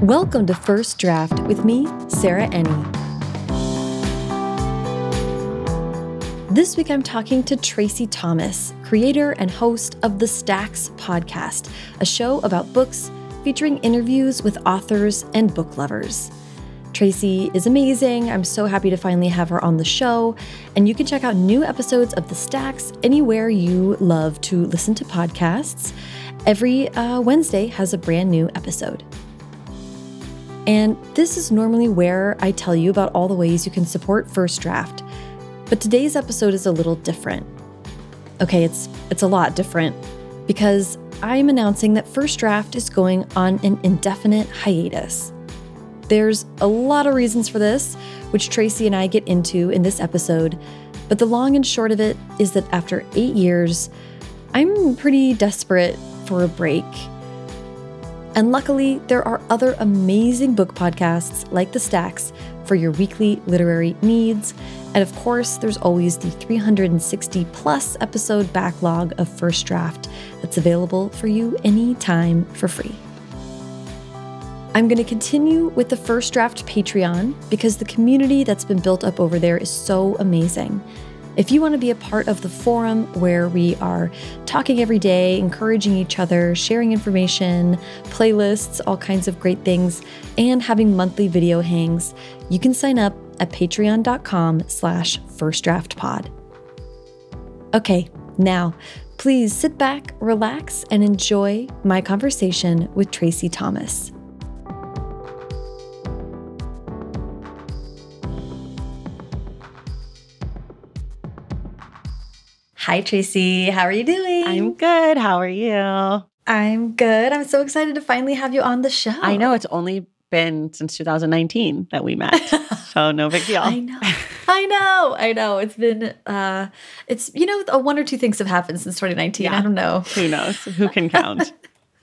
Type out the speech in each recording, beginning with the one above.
Welcome to First Draft with me, Sarah Enni. This week I'm talking to Traci Thomas, creator and host of the Stacks podcast, a show about books featuring interviews with authors and book lovers. Traci is amazing. I'm so happy to finally have her on the show. And you can check out new episodes of The Stacks anywhere you love to listen to podcasts. Every uh, Wednesday has a brand new episode. And this is normally where I tell you about all the ways you can support First Draft. But today's episode is a little different. Okay, it's it's a lot different because I am announcing that First Draft is going on an indefinite hiatus. There's a lot of reasons for this, which Traci and I get into in this episode, but the long and short of it is that after 8 years, I'm pretty desperate for a break and luckily, there are other amazing book podcasts like The Stacks for your weekly literary needs. And of course, there's always the 360 plus episode backlog of First Draft that's available for you anytime for free. I'm going to continue with the First Draft Patreon because the community that's been built up over there is so amazing. If you want to be a part of the forum where we are talking every day, encouraging each other, sharing information, playlists, all kinds of great things, and having monthly video hangs, you can sign up at patreon.com slash firstdraftpod. Okay, now please sit back, relax, and enjoy my conversation with Traci Thomas. Hi, Traci. How are you doing? I'm good. How are you? I'm good. I'm so excited to finally have you on the show. I know it's only been since 2019 that we met. so no big deal. I know. I know. I know. It's been uh it's you know, one or two things have happened since 2019. Yeah. I don't know. Who knows? Who can count?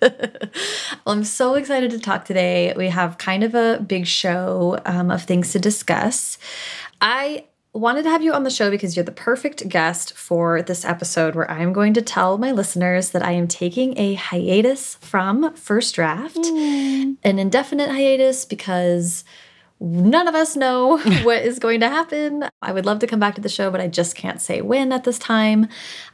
well, I'm so excited to talk today. We have kind of a big show um, of things to discuss. I wanted to have you on the show because you're the perfect guest for this episode where I'm going to tell my listeners that I am taking a hiatus from First Draft, mm. an indefinite hiatus because none of us know what is going to happen. I would love to come back to the show, but I just can't say when at this time.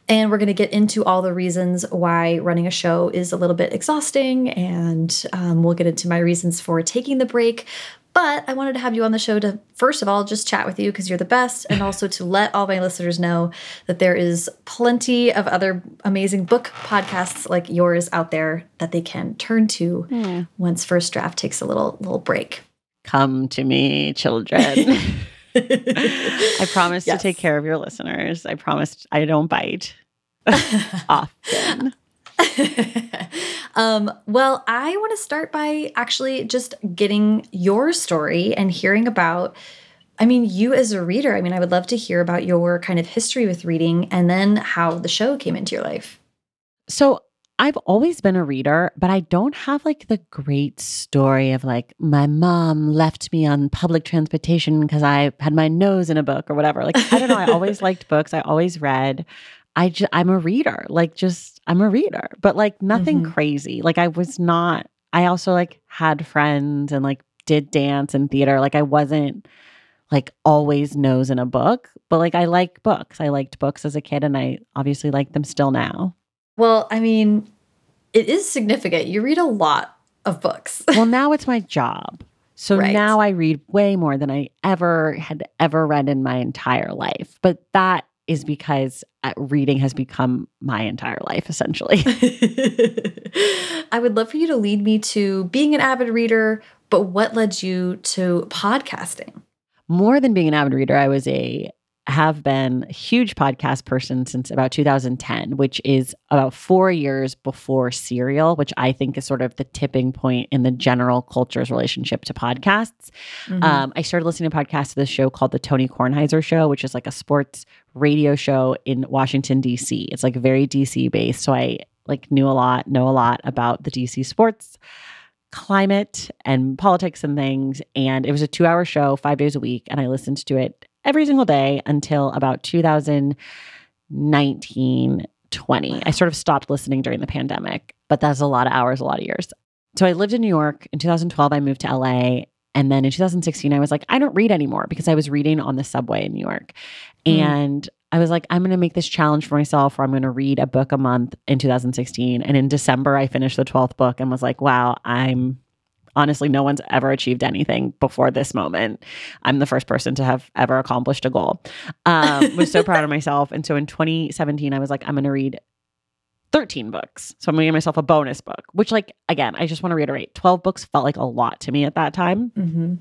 And we're going to get into all the reasons why running a show is a little bit exhausting, and um, we'll get into my reasons for taking the break. But I wanted to have you on the show to, first of all, just chat with you because you're the best, and also to let all my listeners know that there is plenty of other amazing book podcasts like yours out there that they can turn to mm. once First Draft takes a little little break. Come to me, children. I promise yes. to take care of your listeners. I promise I don't bite often. um, well, I want to start by actually just getting your story and hearing about. I mean, you as a reader, I mean, I would love to hear about your kind of history with reading and then how the show came into your life. So, I've always been a reader, but I don't have like the great story of like my mom left me on public transportation because I had my nose in a book or whatever. Like, I don't know. I always liked books, I always read. I just, I'm a reader, like just, I'm a reader, but like nothing mm-hmm. crazy. Like I was not, I also like had friends and like did dance and theater. Like I wasn't like always nose in a book, but like I like books. I liked books as a kid and I obviously like them still now. Well, I mean, it is significant. You read a lot of books. well, now it's my job. So right. now I read way more than I ever had ever read in my entire life. But that is because uh, reading has become my entire life, essentially. I would love for you to lead me to being an avid reader, but what led you to podcasting? More than being an avid reader, I was a have been a huge podcast person since about 2010, which is about four years before Serial, which I think is sort of the tipping point in the general culture's relationship to podcasts. Mm-hmm. Um, I started listening to podcasts to this show called The Tony Kornheiser Show, which is like a sports radio show in Washington, D.C. It's like very D.C. based. So I like knew a lot, know a lot about the D.C. sports climate and politics and things. And it was a two hour show, five days a week. And I listened to it every single day until about 2019 20. I sort of stopped listening during the pandemic, but that's a lot of hours, a lot of years. so I lived in New York. In 2012, I moved to LA. And then in 2016, I was like, I don't read anymore because I was reading on the subway in New York. Mm. And I was like, I'm going to make this challenge for myself where I'm going to read a book a month in 2016. And in December, I finished the 12th book and was like, wow, I'm honestly, no one's ever achieved anything before this moment. I'm the first person to have ever accomplished a goal. Um, was so proud of myself. And so in 2017, I was like, I'm going to read 13 books. So I'm going to give myself a bonus book, which, like, again, I just want to reiterate 12 books felt like a lot to me at that time. Mm-hmm.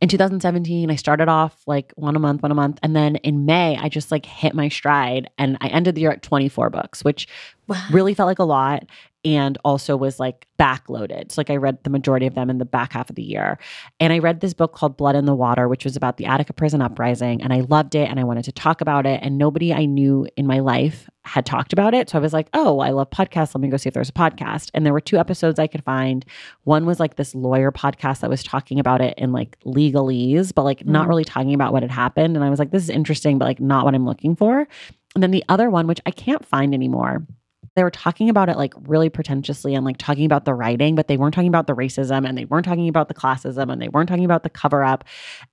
In 2017, I started off like one a month, one a month. And then in May, I just like hit my stride and I ended the year at 24 books, which wow. really felt like a lot and also was like backloaded. So like I read the majority of them in the back half of the year. And I read this book called Blood in the Water, which was about the Attica prison uprising. And I loved it and I wanted to talk about it. And nobody I knew in my life had talked about it. So I was like, oh, I love podcasts. Let me go see if there's a podcast. And there were two episodes I could find. One was like this lawyer podcast that was talking about it in like legalese, but like mm not really talking about what had happened. And I was like, this is interesting, but like not what I'm looking for. And then the other one, which I can't find anymore, they were talking about it like really pretentiously and like talking about the writing, but they weren't talking about the racism and they weren't talking about the classism and they weren't talking about the cover up.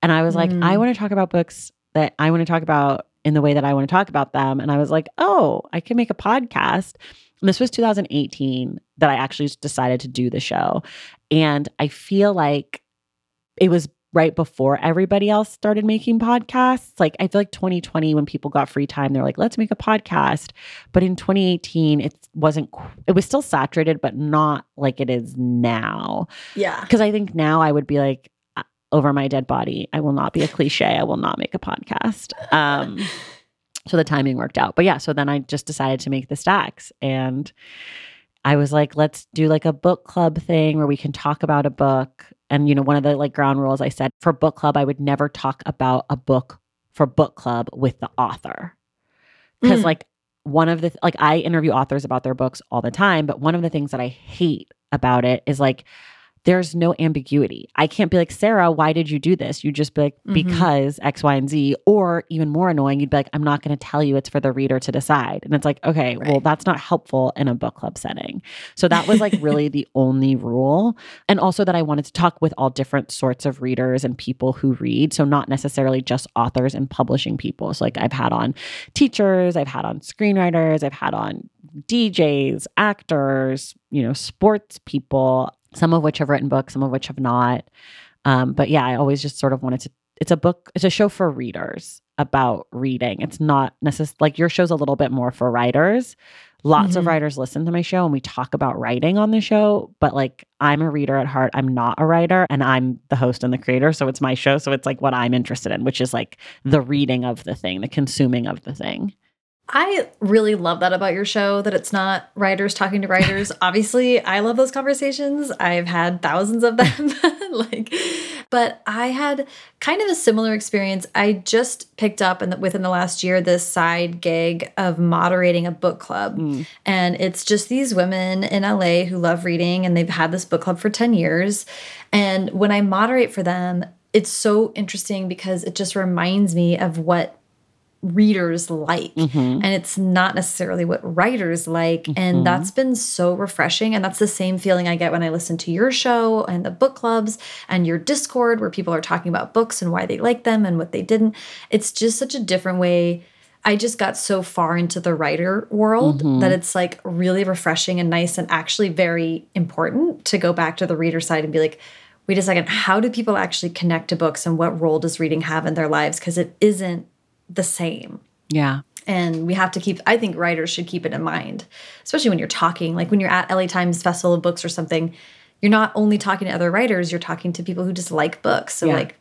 And I was like, mm. I want to talk about books that I want to talk about in the way that I want to talk about them. And I was like, oh, I can make a podcast. And this was 2018 that I actually decided to do the show. And I feel like it was right before everybody else started making podcasts. Like I feel like 2020 when people got free time they're like let's make a podcast. But in 2018 it wasn't it was still saturated but not like it is now. Yeah. Cuz I think now I would be like uh, over my dead body. I will not be a cliche. I will not make a podcast. Um so the timing worked out. But yeah, so then I just decided to make the stacks and I was like, let's do like a book club thing where we can talk about a book and you know one of the like ground rules i said for book club i would never talk about a book for book club with the author because mm. like one of the like i interview authors about their books all the time but one of the things that i hate about it is like there's no ambiguity. I can't be like, Sarah, why did you do this? You just be like, mm-hmm. because X, Y, and Z. Or even more annoying, you'd be like, I'm not going to tell you. It's for the reader to decide. And it's like, okay, right. well, that's not helpful in a book club setting. So that was like really the only rule. And also that I wanted to talk with all different sorts of readers and people who read. So not necessarily just authors and publishing people. So like I've had on teachers, I've had on screenwriters, I've had on DJs, actors, you know, sports people some of which have written books, some of which have not. Um, but yeah, I always just sort of wanted to. It's a book. It's a show for readers about reading. It's not necessarily like your show's a little bit more for writers. Lots mm-hmm. of writers listen to my show and we talk about writing on the show, but like I'm a reader at heart. I'm not a writer and I'm the host and the creator. So it's my show. So it's like what I'm interested in, which is like the reading of the thing, the consuming of the thing. I really love that about your show that it's not writers talking to writers. Obviously, I love those conversations. I've had thousands of them. like but I had kind of a similar experience. I just picked up in the, within the last year this side gig of moderating a book club. Mm. And it's just these women in LA who love reading and they've had this book club for 10 years. And when I moderate for them, it's so interesting because it just reminds me of what readers like mm -hmm. and it's not necessarily what writers like mm -hmm. and mm-hmm. that's been so refreshing and that's the same feeling i get when i listen to your show and the book clubs and your discord where people are talking about books and why they like them and what they didn't it's just such a different way i just got so far into the writer world mm -hmm. that it's like really refreshing and nice and actually very important to go back to the reader side and be like wait a second how do people actually connect to books and what role does reading have in their lives because it isn't the same. Yeah. And we have to keep, I think writers should keep it in mind, especially when you're talking, like when you're at LA Times Festival of Books or something, you're not only talking to other writers, you're talking to people who just like books. So, yeah. like,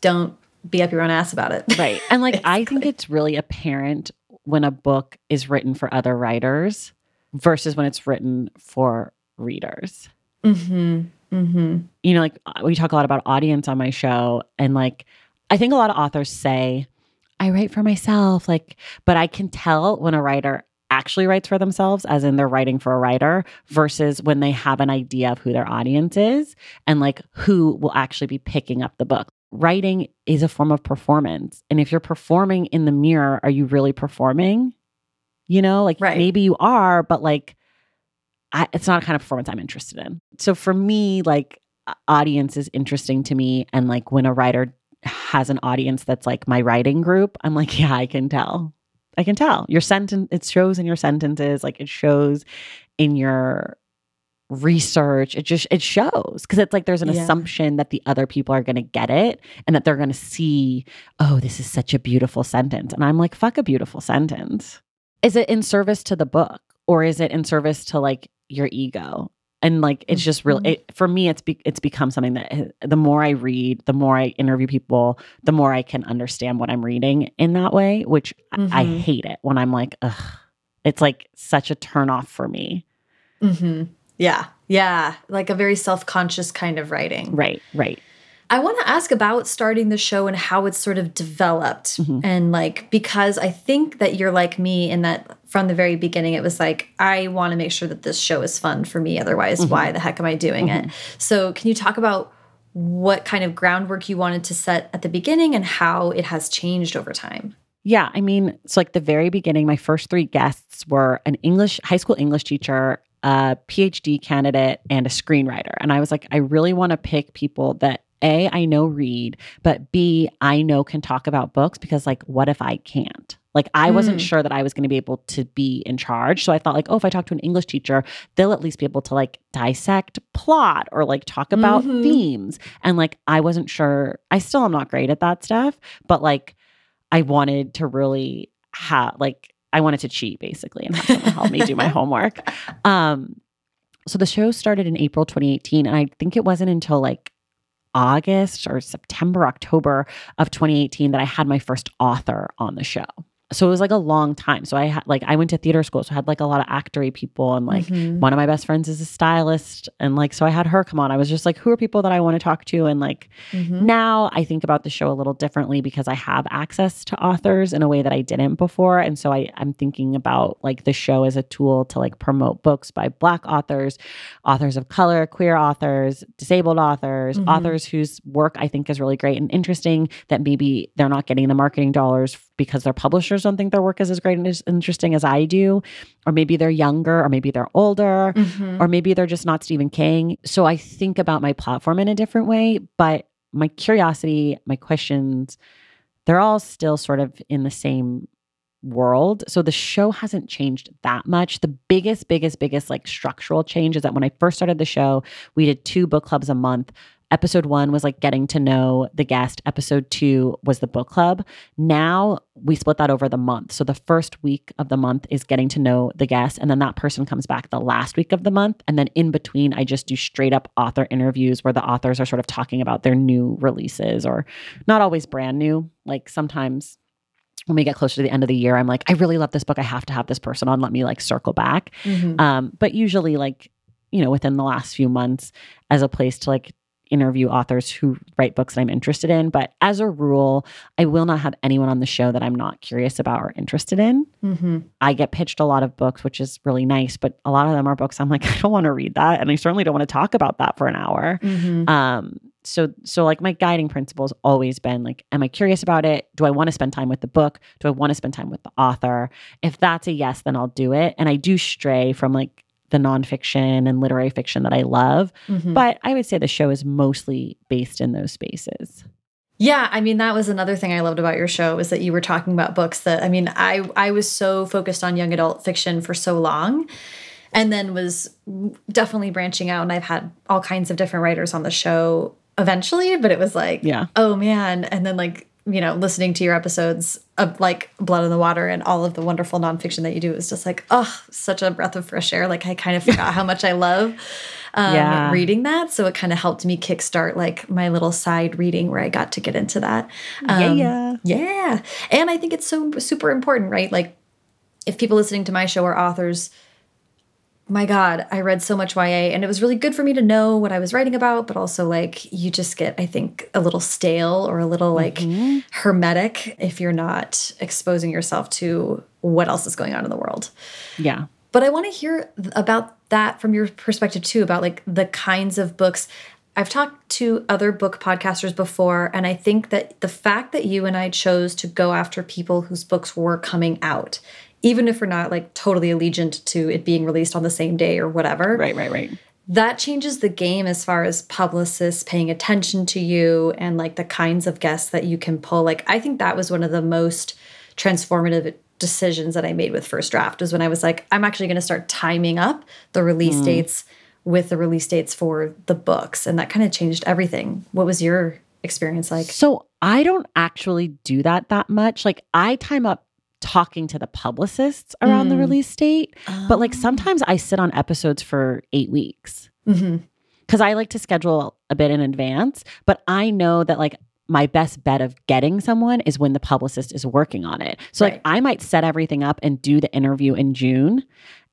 don't be up your own ass about it. Right. And like, I think it's really apparent when a book is written for other writers versus when it's written for readers. Mm-hmm. Mm-hmm. You know, like we talk a lot about audience on my show, and like, I think a lot of authors say, I write for myself. Like, but I can tell when a writer actually writes for themselves, as in they're writing for a writer, versus when they have an idea of who their audience is and like who will actually be picking up the book. Writing is a form of performance. And if you're performing in the mirror, are you really performing? You know, like right. maybe you are, but like I, it's not a kind of performance I'm interested in. So for me, like audience is interesting to me. And like when a writer has an audience that's like my writing group, I'm like, yeah, I can tell. I can tell. Your sentence, it shows in your sentences, like it shows in your research it just it shows because it's like there's an yeah. assumption that the other people are going to get it and that they're going to see oh this is such a beautiful sentence and i'm like fuck a beautiful sentence is it in service to the book or is it in service to like your ego and like it's just really mm-hmm. it, for me it's be, it's become something that the more i read the more i interview people the more i can understand what i'm reading in that way which mm-hmm. I, I, hate it when i'm like ugh it's like such a turn off for me mm-hmm. yeah yeah like a very self-conscious kind of writing right right I want to ask about starting the show and how it's sort of developed. Mm -hmm. And like, because I think that you're like me in that from the very beginning, it was like, I want to make sure that this show is fun for me. Otherwise, mm -hmm. why the heck am I doing mm -hmm. it? Mm-hmm. So, can you talk about what kind of groundwork you wanted to set at the beginning and how it has changed over time? Yeah, I mean, so like the very beginning, my first three guests were an English high school English teacher, a PhD candidate, and a screenwriter. And I was like, I really want to pick people that a, I know read, but B, I know can talk about books because, like, what if I can't? Like, I wasn't mm. sure that I was going to be able to be in charge. So I thought, like, oh, if I talk to an English teacher, they'll at least be able to, like, dissect plot or, like, talk about mm-hmm. themes. And, like, I wasn't sure. I still am not great at that stuff, but, like, I wanted to really have, like, I wanted to cheat basically and have someone help me do my homework. Um, so the show started in April 2018. And I think it wasn't until like August or September, October of 2018 that I had my first author on the show so it was like a long time. So I had like I went to theater school, so I had like a lot of actory people, and like mm-hmm. one of my best friends is a stylist, and like so I had her come on. I was just like, who are people that I want to talk to? And like mm-hmm. now I think about the show a little differently because I have access to authors in a way that I didn't before, and so I I'm thinking about like the show as a tool to like promote books by Black authors, authors of color, queer authors, disabled authors, mm-hmm. authors whose work I think is really great and interesting that maybe they're not getting the marketing dollars because their publishers don't think their work is as great and as interesting as I do. Or maybe they're younger, or maybe they're older, mm-hmm. or maybe they're just not Stephen King. So I think about my platform in a different way, but my curiosity, my questions, they're all still sort of in the same world. So the show hasn't changed that much. The biggest, biggest, biggest like structural change is that when I first started the show, we did two book clubs a month episode one was like getting to know the guest. Episode two was the book club. Now we split that over the month. So the first week of the month is getting to know the guest. And then that person comes back the last week of the month. And then in between, I just do straight up author interviews where the authors are sort of talking about their new releases or not always brand new. Like sometimes when we get closer to the end of the year, I'm like, I really love this book. I have to have this person on. Let me like circle back. Mm-hmm. Um, but usually, like, you know, within the last few months, as a place to like interview authors who write books that I'm interested in. But as a rule, I will not have anyone on the show that I'm not curious about or interested in. Mm-hmm. I get pitched a lot of books, which is really nice, but a lot of them are books I'm like, I don't want to read that. And I certainly don't want to talk about that for an hour. Mm-hmm. Um, so so like my guiding principle has always been like am i curious about it do i want to spend time with the book do i want to spend time with the author if that's a yes then i'll do it and i do stray from like the nonfiction and literary fiction that I love. Mm-hmm. But I would say the show is mostly based in those spaces. Yeah, I mean that was another thing I loved about your show is that you were talking about books that I mean I I was so focused on young adult fiction for so long and then was definitely branching out and I've had all kinds of different writers on the show eventually, but it was like, yeah. oh man, and then like you know, listening to your episodes of like Blood in the Water and all of the wonderful nonfiction that you do is just like, oh, such a breath of fresh air. Like I kind of forgot how much I love um, yeah. reading that. So it kind of helped me kickstart like my little side reading where I got to get into that. Um, yeah. Yeah. And I think it's so super important, right? Like if people listening to my show are authors, my God, I read so much YA and it was really good for me to know what I was writing about, but also like you just get, I think, a little stale or a little like mm -hmm. hermetic if you're not exposing yourself to what else is going on in the world. Yeah. But I want to hear about that from your perspective too, about like the kinds of books. I've talked to other book podcasters before, and I think that the fact that you and I chose to go after people whose books were coming out even if we're not like totally allegiant to it being released on the same day or whatever. Right, right, right. That changes the game as far as publicists paying attention to you and like the kinds of guests that you can pull. Like, I think that was one of the most transformative decisions that I made with First Draft was when I was like, I'm actually going to start timing up the release mm. dates with the release dates for the books. And that kind of changed everything. What was your experience like? So I don't actually do that that much. Like I time up talking to the publicists around mm. the release date, oh. but like oh. sometimes I sit on episodes for eight weeks. Because mm-hmm. I like to schedule a bit in advance, but I know that like my best bet of getting someone is when the publicist is working on it. So right. like I might set everything up and do the interview in June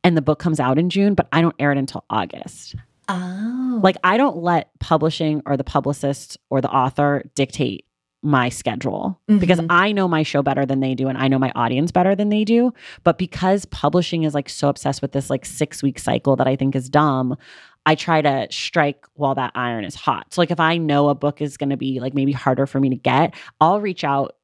and the book comes out in June, but I don't air it until August. Oh. Like I don't let publishing or the publicist or the author dictate my schedule mm-hmm. because I know my show better than they do and I know my audience better than they do. But because publishing is like so obsessed with this like six week cycle that I think is dumb, I try to strike while that iron is hot. So like if I know a book is going to be like maybe harder for me to get, I'll reach out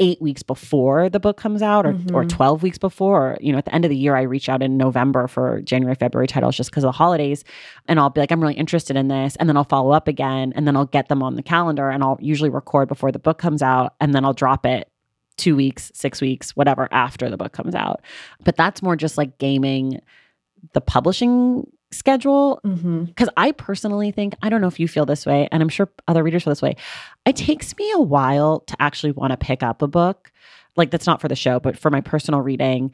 eight weeks before the book comes out or, mm-hmm. or 12 weeks before or, you know at the end of the year i reach out in november for january february titles just because of the holidays. And i'll be like i'm really interested in this. And then i'll follow up again and then i'll get them on the calendar and i'll usually record before the book comes out and then i'll drop it two weeks six weeks whatever after the book comes out. But that's more just like gaming the publishing schedule because mm-hmm. I personally think I don't know if you feel this way and I'm sure other readers feel this way. It takes me a while to actually want to pick up a book. Like that's not for the show, but for my personal reading.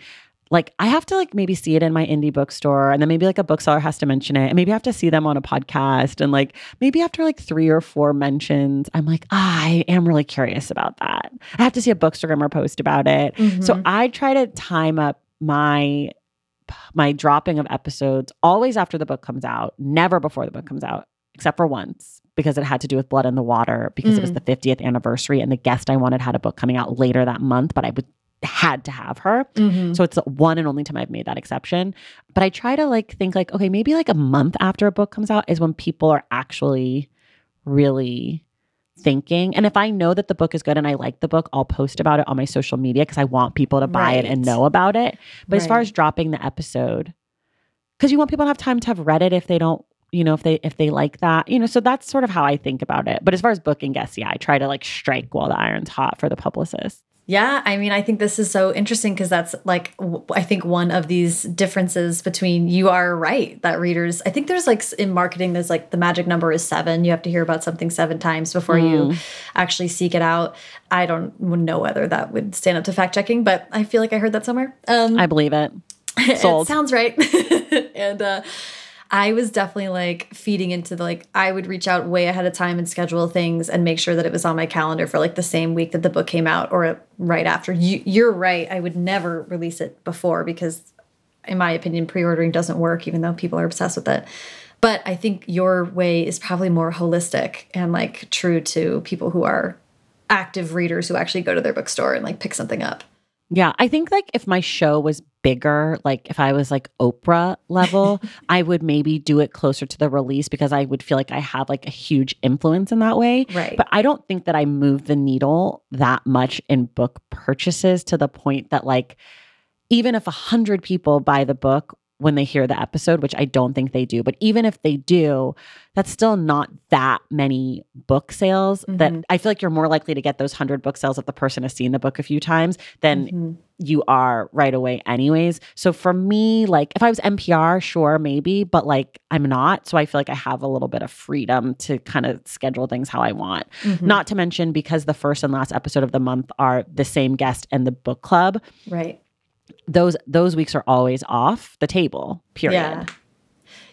Like I have to like maybe see it in my indie bookstore and then maybe like a bookseller has to mention it and maybe I have to see them on a podcast and like maybe after like 3 or 4 mentions I'm like, ah, I am really curious about that. I have to see a bookstagrammer post about it. Mm-hmm. So I try to time up my my dropping of episodes always after the book comes out, never before the book comes out, except for once because it had to do with Blood in the Water because mm. it was mm. the 50th anniversary and the guest I wanted had a book coming out later that month, but I would had to have her. Mm-hmm. So it's the one and only time I've made that exception. But I try to like think like okay, maybe like a month after a book comes out is when people are actually really thinking. And if I know that the book is good and I like the book, I'll post about it on my social media because I want people to buy right. it and know about it. But right. as far as dropping the episode, because you want people to have time to have read it if they don't you know if they if they like that you know so that's sort of how i think about it but as far as booking guests yeah i try to like strike while the iron's hot for the publicist yeah, I mean, I think this is so interesting because that's like, I think one of these differences between you are right that readers, I think there's like in marketing, there's like the magic number is seven. You have to hear about something seven times before mm. you actually seek it out. I don't know whether that would stand up to fact checking, but I feel like I heard that somewhere. Um, I believe it. It sounds right. and, uh, I was definitely like feeding into the like I would reach out way ahead of time and schedule things and make sure that it was on my calendar for like the same week that the book came out or right after. You, you're right. I would never release it before because, in my opinion, pre-ordering doesn't work, even though people are obsessed with it. But I think your way is probably more holistic and like true to people who are active readers who actually go to their bookstore and like pick something up. Yeah, I think like if my show was bigger, like if I was like Oprah level, I would maybe do it closer to the release because I would feel like I have like a huge influence in that way. Right. But I don't think that I move the needle that much in book purchases to the point that like even if a hundred people buy the book when they hear the episode, which I don't think they do. But even if they do, that's still not that many book sales mm-hmm. that I feel like you're more likely to get those 100 book sales if the person has seen the book a few times than mm-hmm. you are right away, anyways. So for me, like if I was NPR, sure, maybe, but like I'm not. So I feel like I have a little bit of freedom to kind of schedule things how I want. Mm-hmm. Not to mention because the first and last episode of the month are the same guest and the book club. Right those those weeks are always off the table period. Yeah.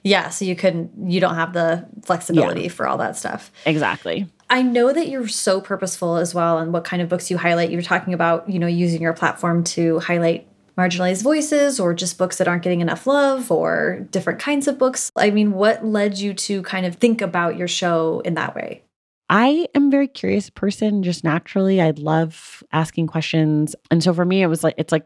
Yeah so you couldn't you don't have the flexibility yeah. for all that stuff. Exactly. I know that you're so purposeful as well and what kind of books you highlight. You were talking about you know using your platform to highlight marginalized voices or just books that aren't getting enough love or different kinds of books. I mean what led you to kind of think about your show in that way? I am a very curious person just naturally. I love asking questions. And so for me, it was like, it's like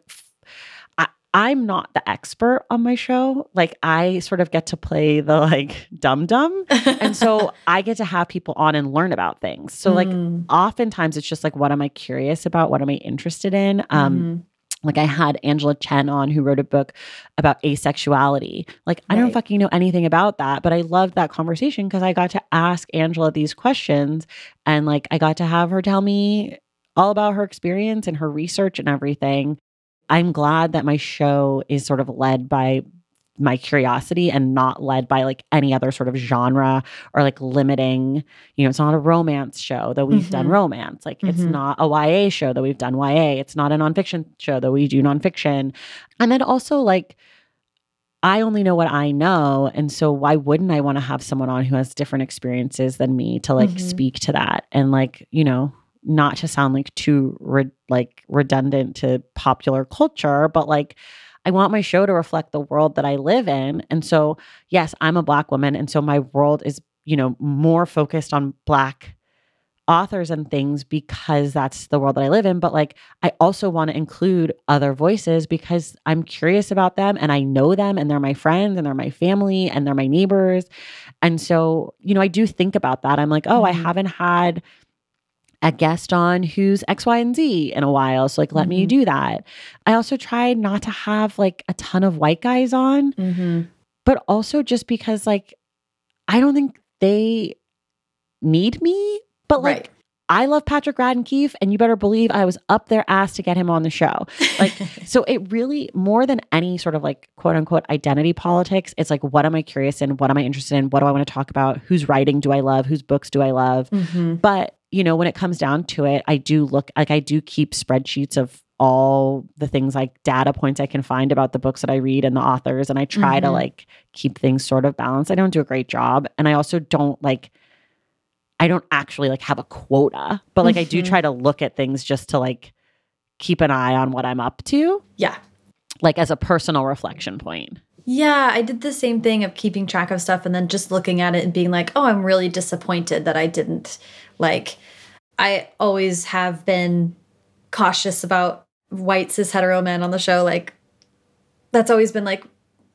I'm not the expert on my show. Like I sort of get to play the like dum dum. and so I get to have people on and learn about things. So like mm. oftentimes it's just like what am I curious about? What am I interested in? Um mm-hmm. Like I had Angela Chen on who wrote a book about asexuality. Like I don't fucking know anything about that, but I loved that conversation because I got to ask Angela these questions and like I got to have her tell me all about her experience and her research and everything. I'm glad that my show is sort of led by my curiosity and not led by like any other sort of genre or like limiting, you know, it's not a romance show that we've done Mhm. romance. Like it's Mhm. not a YA show that we've done YA. It's not a nonfiction show that we do nonfiction. And then also like I only know what I know. And so why wouldn't I want to have someone on who has different experiences than me to like Mhm. speak to that and like, you know, not to sound like too re- like redundant to popular culture, but like I want my show to reflect the world that I live in. And so, yes, I'm a black woman and so my world is, you know, more focused on black authors and things because that's the world that I live in, but like I also want to include other voices because I'm curious about them and I know them and they're my friends and they're my family and they're my neighbors. And so, you know, I do think about that. I'm like, oh, I Mhm. haven't had a guest on who's X, Y, and Z in a while. So, like, let me Mhm. do that. I also tried not to have like a ton of white guys on, Mm-hmm. but also just because, like, I don't think they need me. But, like, right. I love Patrick Radden Keefe, and you better believe I was up their ass to get him on the show. Like, so it really, more than any sort of like quote unquote identity politics, it's like, what am I curious in? What am I interested in? What do I want to talk about? Whose writing do I love? Whose books do I love? hmm But, you know, when it comes down to it, I do look like I do keep spreadsheets of all the things like data points I can find about the books that I read and the authors. And I try to Mhm. like keep things sort of balanced. I don't do a great job. And I also don't like, I don't actually like have a quota, but like I do Mhm. try to look at things just to like keep an eye on what I'm up to, Yeah. like as a personal reflection point. Yeah, I did the same thing of keeping track of stuff and then just looking at it and being like, oh, I'm really disappointed that I didn't. Like, I always have been cautious about white cis hetero men on the show. Like, that's always been like,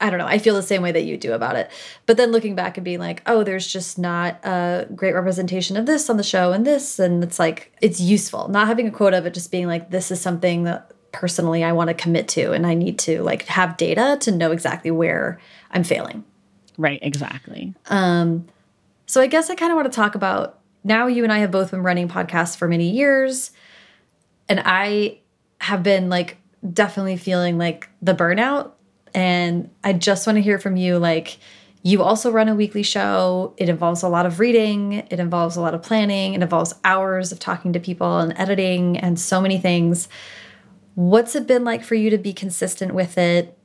I don't know. I feel the same way that you do about it. But then looking back and being like, oh, there's just not a great representation of this on the show and this. And it's like, it's useful. Not having a quota, but just being like, this is something that personally I want to commit to. And I need to like have data to know exactly where I'm failing. Right, exactly. Um, so I guess I kind of want to talk about now you and I have both been running podcasts for many years. And I have been like definitely feeling like the burnout. And I just want to hear from you like, you also run a weekly show. It involves a lot of reading, it involves a lot of planning, it involves hours of talking to people and editing and so many things. What's it been like for you to be consistent with it?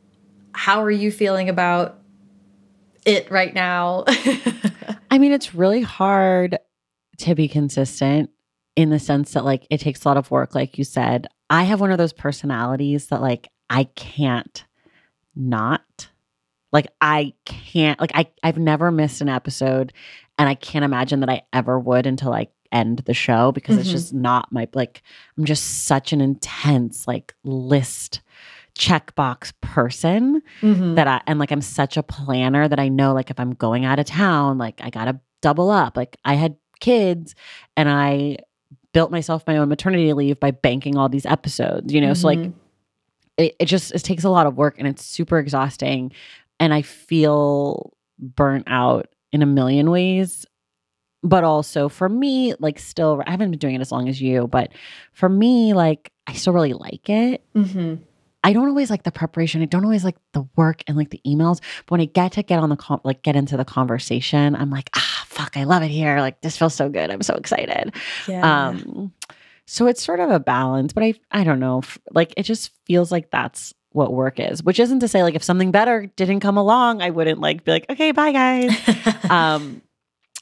How are you feeling about it right now? I mean, it's really hard to be consistent in the sense that like it takes a lot of work like you said. I have one of those personalities that like I can't not like I can't like I I've never missed an episode and I can't imagine that I ever would until I end the show because it's Mhm. just not my like I'm just such an intense like list checkbox person Mhm. that I and like I'm such a planner that I know like if I'm going out of town, like I gotta double up. Like I had kids and I built myself my own maternity leave by banking all these episodes, you know? So like Mhm. it, it just it takes a lot of work and it's super exhausting. And I feel burnt out in a million ways. But also for me, like still I haven't been doing it as long as you, but for me, like I still really like it. Mhm. I don't always like the preparation. I don't always like the work and like the emails. But when I get to get on the con- like get into the conversation, I'm like, ah, fuck, I love it here. Like this feels so good. I'm so excited. Yeah. Um, so it's sort of a balance, but I I don't know. Like it just feels like that's what work is. Which isn't to say like if something better didn't come along, I wouldn't like be like, okay, bye guys. um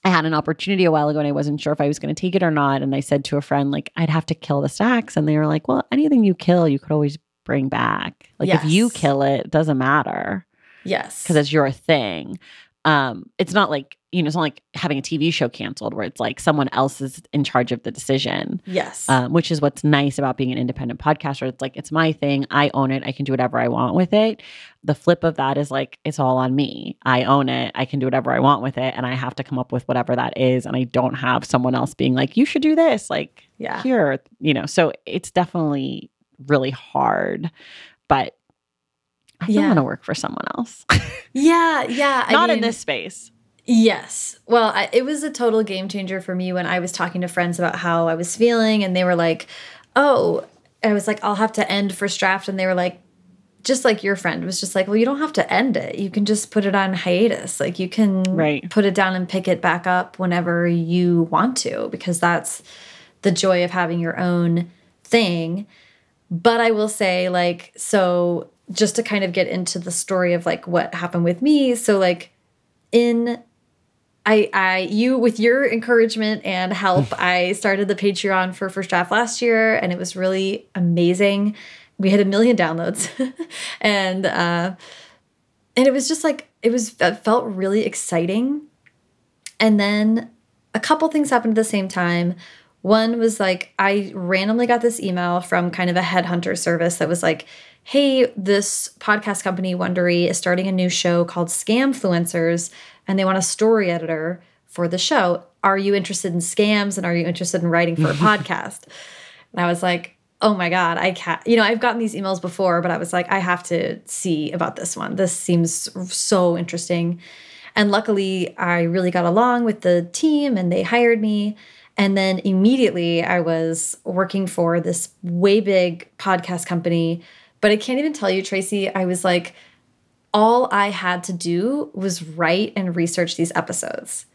I had an opportunity a while ago and I wasn't sure if I was going to take it or not. And I said to a friend, like, I'd have to kill the stacks. And they were like, well, anything you kill, you could always bring back. Like, if you kill it, it doesn't matter yes. because it's your thing. Um, it's not like, you know, it's not like having a TV show canceled where it's like someone else is in charge of the decision, yes. um, which is what's nice about being an independent podcaster. It's like, it's my thing. I own it. I can do whatever I want with it. The flip of that is like, it's all on me. I own it. I can do whatever I want with it. And I have to come up with whatever that is. And I don't have someone else being like, you should do this. Like, yeah. here, you know. So it's definitely really hard. But I don't Yeah. want to work for someone else. Yeah, yeah. I Not in this space. Yes. Well, I, it was a total game changer for me when I was talking to friends about how I was feeling, and they were like, "Oh," I was like, "I'll have to end first draft," and they were like, just like your friend was just like, "Well, you don't have to end it. You can just put it on hiatus. Like you can Right. put it down and pick it back up whenever you want to, because that's the joy of having your own thing." But I will say, like, so just to kind of get into the story of like what happened with me. So, like, in I, I, you, with your encouragement and help, I started the Patreon for First Draft last year, and it was really amazing. We had a million downloads, and uh, and it was just like it was. It felt really exciting. And then a couple things happened at the same time. One was like I randomly got this email from kind of a headhunter service that was like, "Hey, this podcast company Wondery is starting a new show called Scamfluencers, and they want a story editor for the show. Are you interested in scams and are you interested in writing for a podcast?" And I was like, "Oh my god, I can't." You know, I've gotten these emails before, but I was like, "I have to see about this one. This seems so interesting." And luckily, I really got along with the team and they hired me. And then immediately I was working for this way big podcast company. But I can't even tell you, Traci, I was like, all I had to do was write and research these episodes.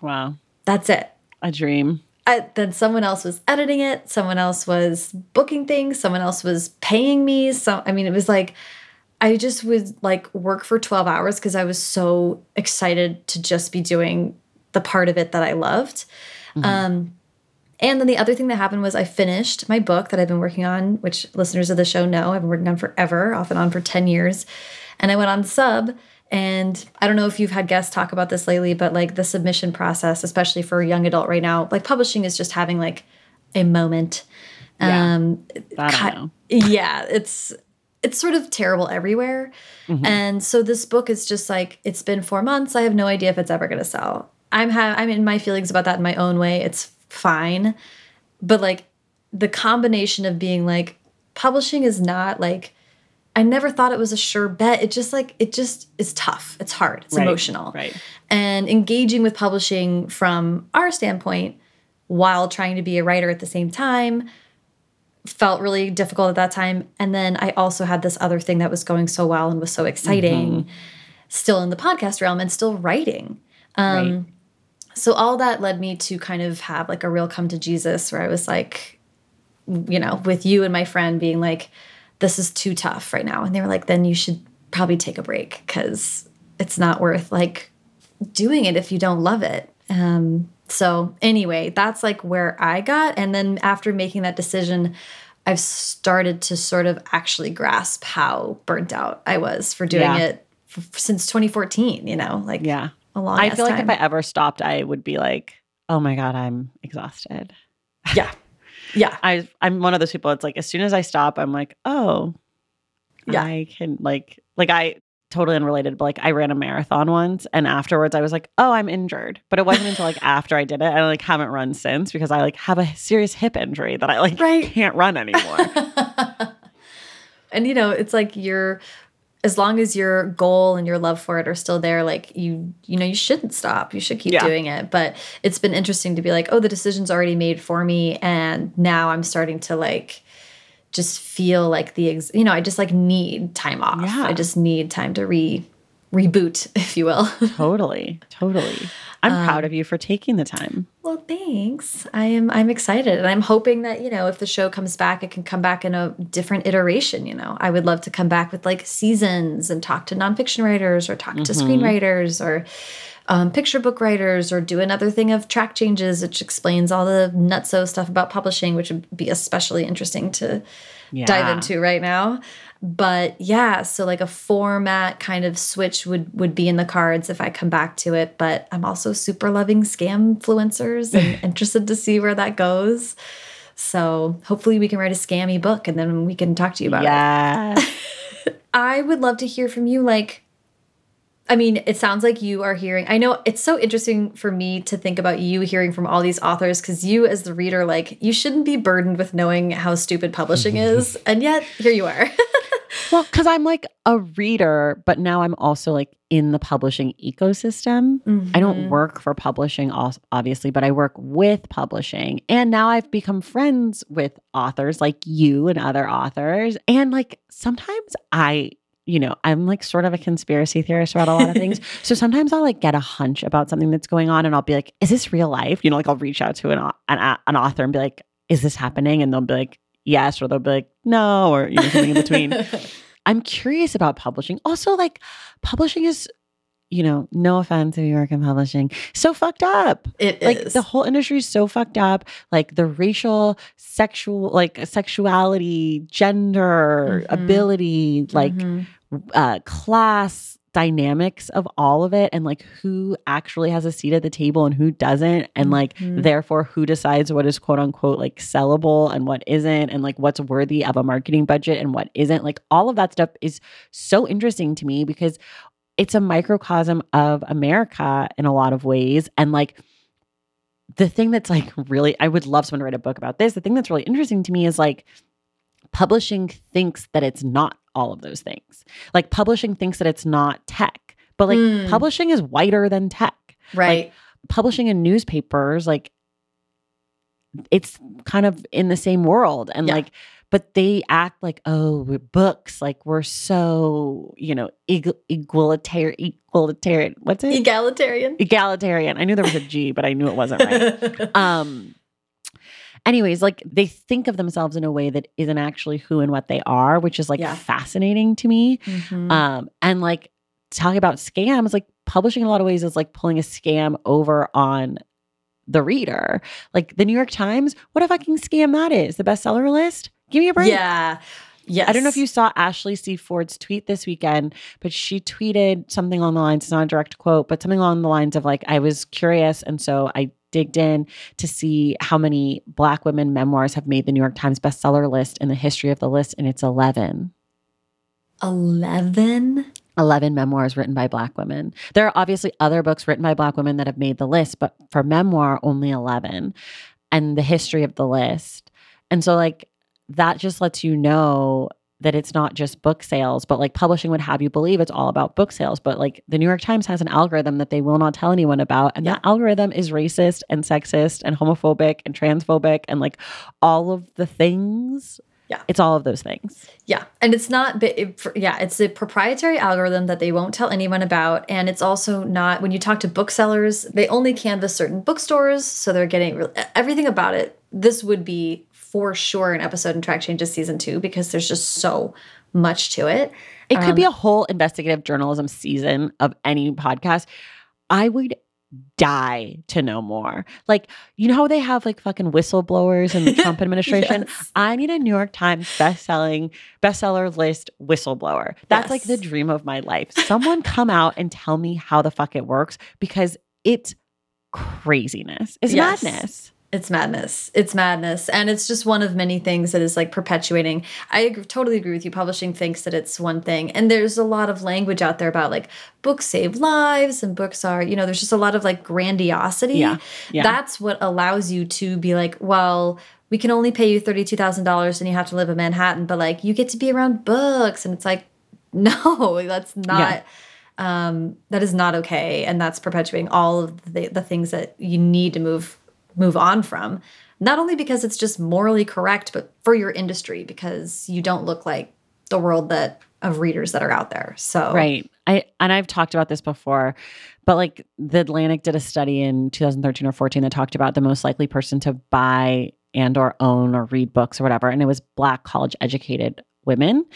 Wow. That's it. A dream. I, then someone else was editing it, someone else was booking things, someone else was paying me. So I mean, it was like I just would like work for 12 hours because I was so excited to just be doing the part of it that I loved. Um, and then the other thing that happened was I finished my book that I've been working on, which listeners of the show know I've been working on forever, off and on for 10 years. And I went on sub. And I don't know if you've had guests talk about this lately, but like the submission process, especially for a young adult right now, like publishing is just having like a moment. Yeah. Um, I don't know. yeah, it's it's sort of terrible everywhere. And so this book is just like it's been 4 months. I have no idea if it's ever going to sell. I'm ha- I'm in my feelings about that in my own way. It's fine. But like the combination of being like publishing is not like I never thought it was a sure bet. It just like it just is tough. It's hard. It's Right, emotional. right. And engaging with publishing from our standpoint while trying to be a writer at the same time felt really difficult at that time. And then I also had this other thing that was going so well and was so exciting, still in the podcast realm and still writing. Um, right. So all that led me to kind of have like a real come to Jesus where I was like, you know, with you and my friend being like, this is too tough right now. And they were like, then you should probably take a break because it's not worth like doing it if you don't love it. Um, so anyway, that's like where I got. And then after making that decision, I've started to sort of actually grasp how burnt out I was for doing Yeah. it since 2014, you know, like Yeah. A long I feel like time. if I ever stopped, I would be like, oh my God, I'm exhausted. yeah. Yeah. I I'm one of those people. It's like as soon as I stop, I'm like, oh, Yeah. I can like like I totally unrelated, but like I ran a marathon once, and afterwards I was like, oh, I'm injured. But it wasn't until like after I did it, I like haven't run since because I like have a serious hip injury that I like Right. can't run anymore. and you know, it's like you're as long as your goal and your love for it are still there, like you you know, you shouldn't stop. You should keep Yeah. doing it. But it's been interesting to be like, oh, the decision's already made for me and now I'm starting to like just feel like the ex- you know, I just like need time off. Yeah. I just need time to re reboot, if you will. totally, totally. I'm Um, proud of you for taking the time. Well, thanks. I am I'm excited and I'm hoping that, you know, if the show comes back, it can come back in a different iteration, you know. I would love to come back with like seasons and talk to nonfiction writers or talk to screenwriters or um, picture book writers or do another thing of track changes, which explains all the nutso stuff about publishing, which would be especially interesting to dive into right now. But yeah, so like a format kind of switch would would be in the cards if I come back to it. But I'm also super loving Scamfluencers and interested to see where that goes. So hopefully we can write a scammy book and then we can talk to you about it. Yeah. I would love to hear from you. Like, I mean, it sounds like you are hearing. I know it's so interesting for me to think about you hearing from all these authors because you, as the reader, like, you shouldn't be burdened with knowing how stupid publishing is. And yet, here you are. Well, because I'm like a reader, but now I'm also like in the publishing ecosystem. Mm -hmm. I don't mm-hmm. work for publishing, obviously, but I work with publishing. And now I've become friends with authors like you and other authors. And like sometimes I you know, I'm like sort of a conspiracy theorist about a lot of things. so sometimes I'll like get a hunch about something that's going on and I'll be like, is this real life? You know, like I'll reach out to an, an, an author and be like, is this happening? And they'll be like, yes, or they'll be like, no, or you know, something in between. I'm curious about publishing. Also, like publishing is you know, no offense if you work in publishing, so fucked up. It like is. the whole industry is so fucked up. Like the racial, sexual, like sexuality, gender, mm-hmm. ability, like mm-hmm. uh, class dynamics of all of it, and like who actually has a seat at the table and who doesn't, and like mm-hmm. therefore who decides what is quote unquote like sellable and what isn't, and like what's worthy of a marketing budget and what isn't. Like all of that stuff is so interesting to me because it's a microcosm of America in a lot of ways. And like the thing that's like really, I would love someone to write a book about this. The thing that's really interesting to me is like publishing thinks that it's not all of those things. Like publishing thinks that it's not tech, but like mm. publishing is whiter than tech. Right. Like, publishing in newspapers, like it's kind of in the same world. And yeah. like but they act like, oh, we're books. Like we're so, you know, egalitarian, egalitarian. What's it? Egalitarian. Egalitarian. I knew there was a G, but I knew it wasn't right. um, anyways, like they think of themselves in a way that isn't actually who and what they are, which is like yeah. fascinating to me. Mm-hmm. Um, and like talking about scams, like publishing in a lot of ways is like pulling a scam over on the reader. Like the New York Times, what a fucking scam that is. The bestseller list. Give me a break. Yeah. Yes. I don't know if you saw Ashley C. Ford's tweet this weekend, but she tweeted something along the lines, it's not a direct quote, but something along the lines of like, I was curious. And so I digged in to see how many Black women memoirs have made the New York Times bestseller list in the history of the list. And it's 11. 11? 11 memoirs written by Black women. There are obviously other books written by Black women that have made the list, but for memoir, only 11. And the history of the list. And so, like, that just lets you know that it's not just book sales, but like publishing would have you believe it's all about book sales. But like the New York Times has an algorithm that they will not tell anyone about. And yeah. that algorithm is racist and sexist and homophobic and transphobic and like all of the things. Yeah. It's all of those things. Yeah. And it's not, it, yeah, it's a proprietary algorithm that they won't tell anyone about. And it's also not, when you talk to booksellers, they only canvass certain bookstores. So they're getting everything about it. This would be for sure an episode in Track Changes season two because there's just so much to it. It could um, be a whole investigative journalism season of any podcast. I would die to know more. Like, you know how they have like fucking whistleblowers in the Trump administration? yes. I need a New York Times best-selling bestseller list whistleblower. That's yes. like the dream of my life. Someone come out and tell me how the fuck it works because it's craziness. It's yes. madness. It's madness. It's madness. And it's just one of many things that is like perpetuating. I totally agree with you. Publishing thinks that it's one thing. And there's a lot of language out there about like books save lives and books are, you know, there's just a lot of like grandiosity. Yeah. yeah. That's what allows you to be like, well, we can only pay you $32,000 and you have to live in Manhattan, but like you get to be around books. And it's like, no, that's not. Yeah um, that is not okay and that's perpetuating all of the, the things that you need to move move on from. Not only because it's just morally correct, but for your industry because you don't look like the world that of readers that are out there. So Right. I and I've talked about this before, but like the Atlantic did a study in 2013 or 14 that talked about the most likely person to buy and or own or read books or whatever and it was black college educated women.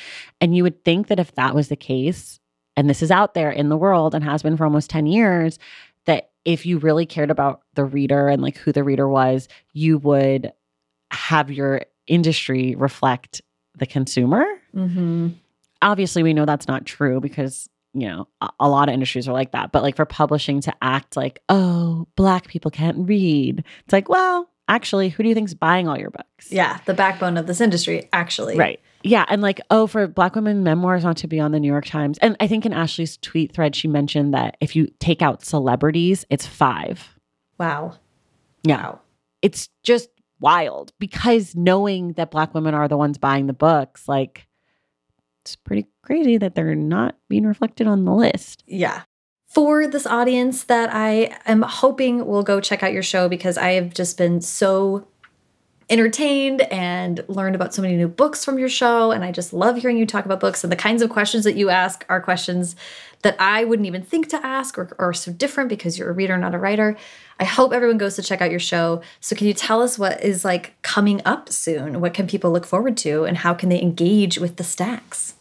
And you would think that if that was the case, and this is out there in the world and has been for almost 10 years, if you really cared about the reader and like who the reader was, you would have your industry reflect the consumer. Mm-hmm. Obviously, we know that's not true because you know a, a, lot of industries are like that. But like for publishing to act like, oh, black people can't read, it's like, well, actually, who do you think's buying all your books? Yeah, the backbone of this industry, actually. Right. Yeah. And like, oh, for Black women memoirs not to be on the New York Times. And I think in Ashley's tweet thread, she mentioned that if you take out celebrities, it's five. Wow. Yeah. Wow. It's just wild because knowing that Black women are the ones buying the books, like, it's pretty crazy that they're not being reflected on the list. Yeah. For this audience that I am hoping will go check out your show because I have just been so entertained and learned about so many new books from your show. And I just love hearing you talk about books. And the kinds of questions that you ask are questions that I wouldn't even think to ask or are so different because you're a reader, not a writer. I hope everyone goes to check out your show. So, can you tell us what is like coming up soon? What can people look forward to and how can they engage with the stacks?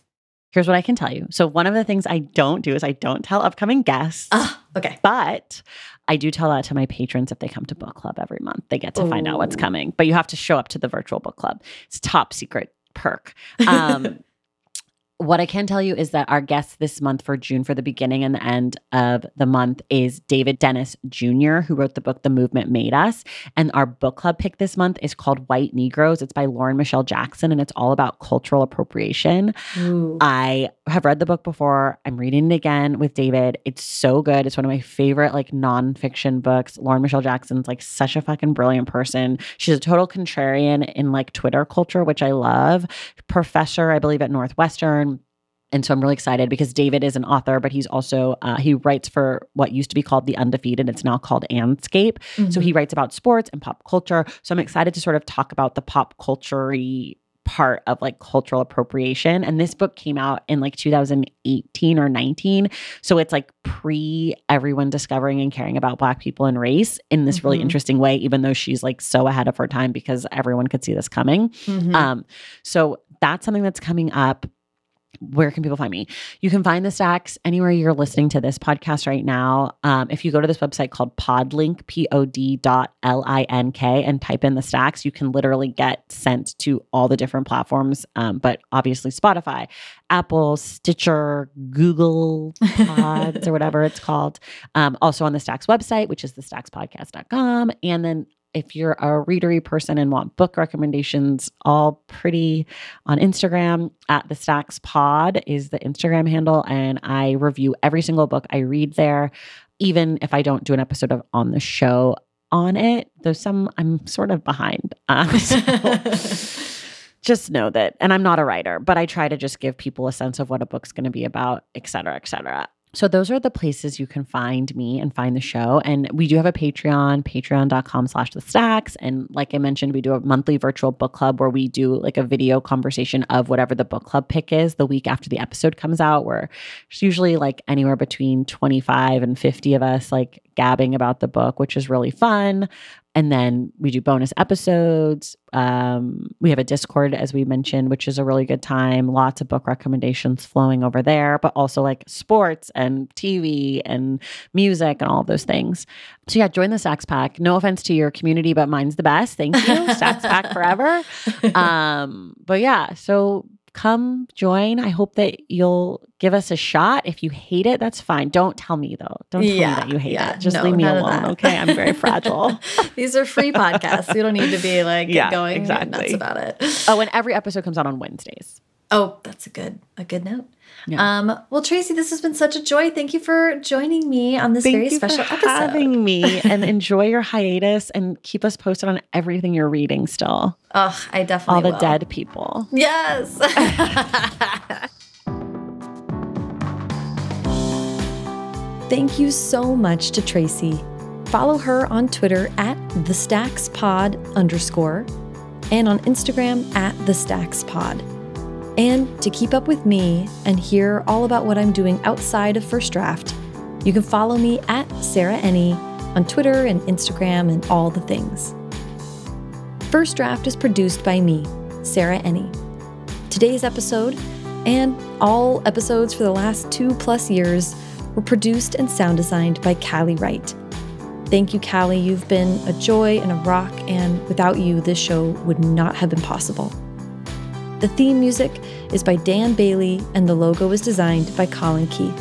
Here's what I can tell you. So, one of the things I don't do is I don't tell upcoming guests. Ah, okay. But I do tell that to my patrons if they come to book club every month. They get to find out what's coming, but you have to show up to the virtual book club. It's top secret perk. Um, what I can tell you is that our guest this month for June, for the beginning and the end of the month, is David Dennis Jr., who wrote the book The Movement Made Us. And our book club pick this month is called White Negroes. It's by Lauren Michele Jackson, and it's all about cultural appropriation. Ooh. I have read the book before. I'm reading it again with David. It's so good. It's one of my favorite like nonfiction books. Lauren Michele Jackson's like such a fucking brilliant person. She's a total contrarian in like Twitter culture, which I love. Professor, I believe, at Northwestern. And so I'm really excited because David is an author, but he's also uh, he writes for what used to be called the Undefeated. It's now called Andscape. So Mhm. he writes about sports and pop culture. So I'm excited to sort of talk about the pop culture part of like cultural appropriation. And this book came out in like 2018 or 19. So it's like pre everyone discovering and caring about Black people and race in this really Mhm. interesting way, even though she's like so ahead of her time because everyone could see this coming. Mhm. Um, so that's something that's coming up. Where can people find me? You can find the stacks anywhere you're listening to this podcast right now. Um, if you go to this website called Podlink, P O D dot L I N K, and type in the stacks, you can literally get sent to all the different platforms. Um, but obviously, Spotify, Apple, Stitcher, Google Pods, or whatever it's called. Um, also on the Stacks website, which is thestackspodcast.com. And then if you're a readery person and want book recommendations, all pretty on Instagram at the Stacks Pod is the Instagram handle. And I review every single book I read there, even if I don't do an episode of on the show on it. Though some I'm sort of behind. So just know that, and I'm not a writer, but I try to just give people a sense of what a book's going to be about, et cetera, et cetera. So those are the places you can find me and find the show. And we do have a Patreon, patreon.com slash the stacks. And like I mentioned, we do a monthly virtual book club where we do like a video conversation of whatever the book club pick is the week after the episode comes out, where it's usually like anywhere between 25 and 50 of us like gabbing about the book, which is really fun. And then we do bonus episodes. Um, we have a Discord, as we mentioned, which is a really good time. Lots of book recommendations flowing over there, but also like sports and TV and music and all of those things. So yeah, join the Stacks Pack. No offense to your community, but mine's the best. Thank you. Stacks Pack forever. Um, but yeah, so come join. I hope that you'll give us a shot. If you hate it, that's fine. Don't tell me though. Don't tell Yeah, me that you hate yeah, it. Just no, leave me alone. Okay. I'm very fragile. These are free podcasts. You don't need to be like Yeah, going exactly. nuts about it. oh, and every episode comes out on Wednesdays. Oh, that's a good a good note. Yeah. Um, well, Traci, this has been such a joy. Thank you for joining me on this Thank very you special for episode. having me and enjoy your hiatus and keep us posted on everything you're reading still. Oh, I definitely All the will. dead people. Yes. Thank you so much to Traci. Follow her on Twitter at the Stacks Pod underscore and on Instagram at the Stacks Pod. And to keep up with me and hear all about what I'm doing outside of First Draft, you can follow me at Sarah Enni on Twitter and Instagram and all the things. First Draft is produced by me, Sarah Enni. Today's episode, and all episodes for the last two plus years, were produced and sound designed by Callie Wright. Thank you, Callie. You've been a joy and a rock, and without you, this show would not have been possible. The theme music is by Dan Bailey, and the logo is designed by Colin Keith.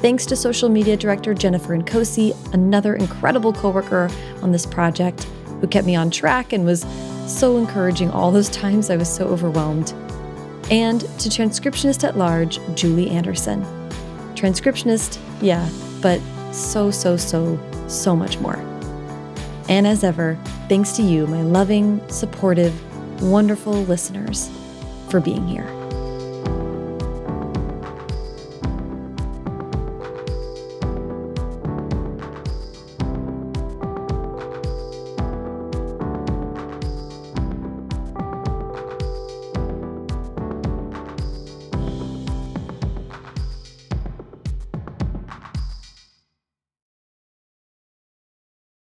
Thanks to social media director Jennifer Nkosi, another incredible coworker on this project, who kept me on track and was so encouraging all those times I was so overwhelmed. And to transcriptionist at large, Julie Anderson. Transcriptionist, yeah, but so, so, so, so much more. And as ever, thanks to you, my loving, supportive, wonderful listeners, for being here.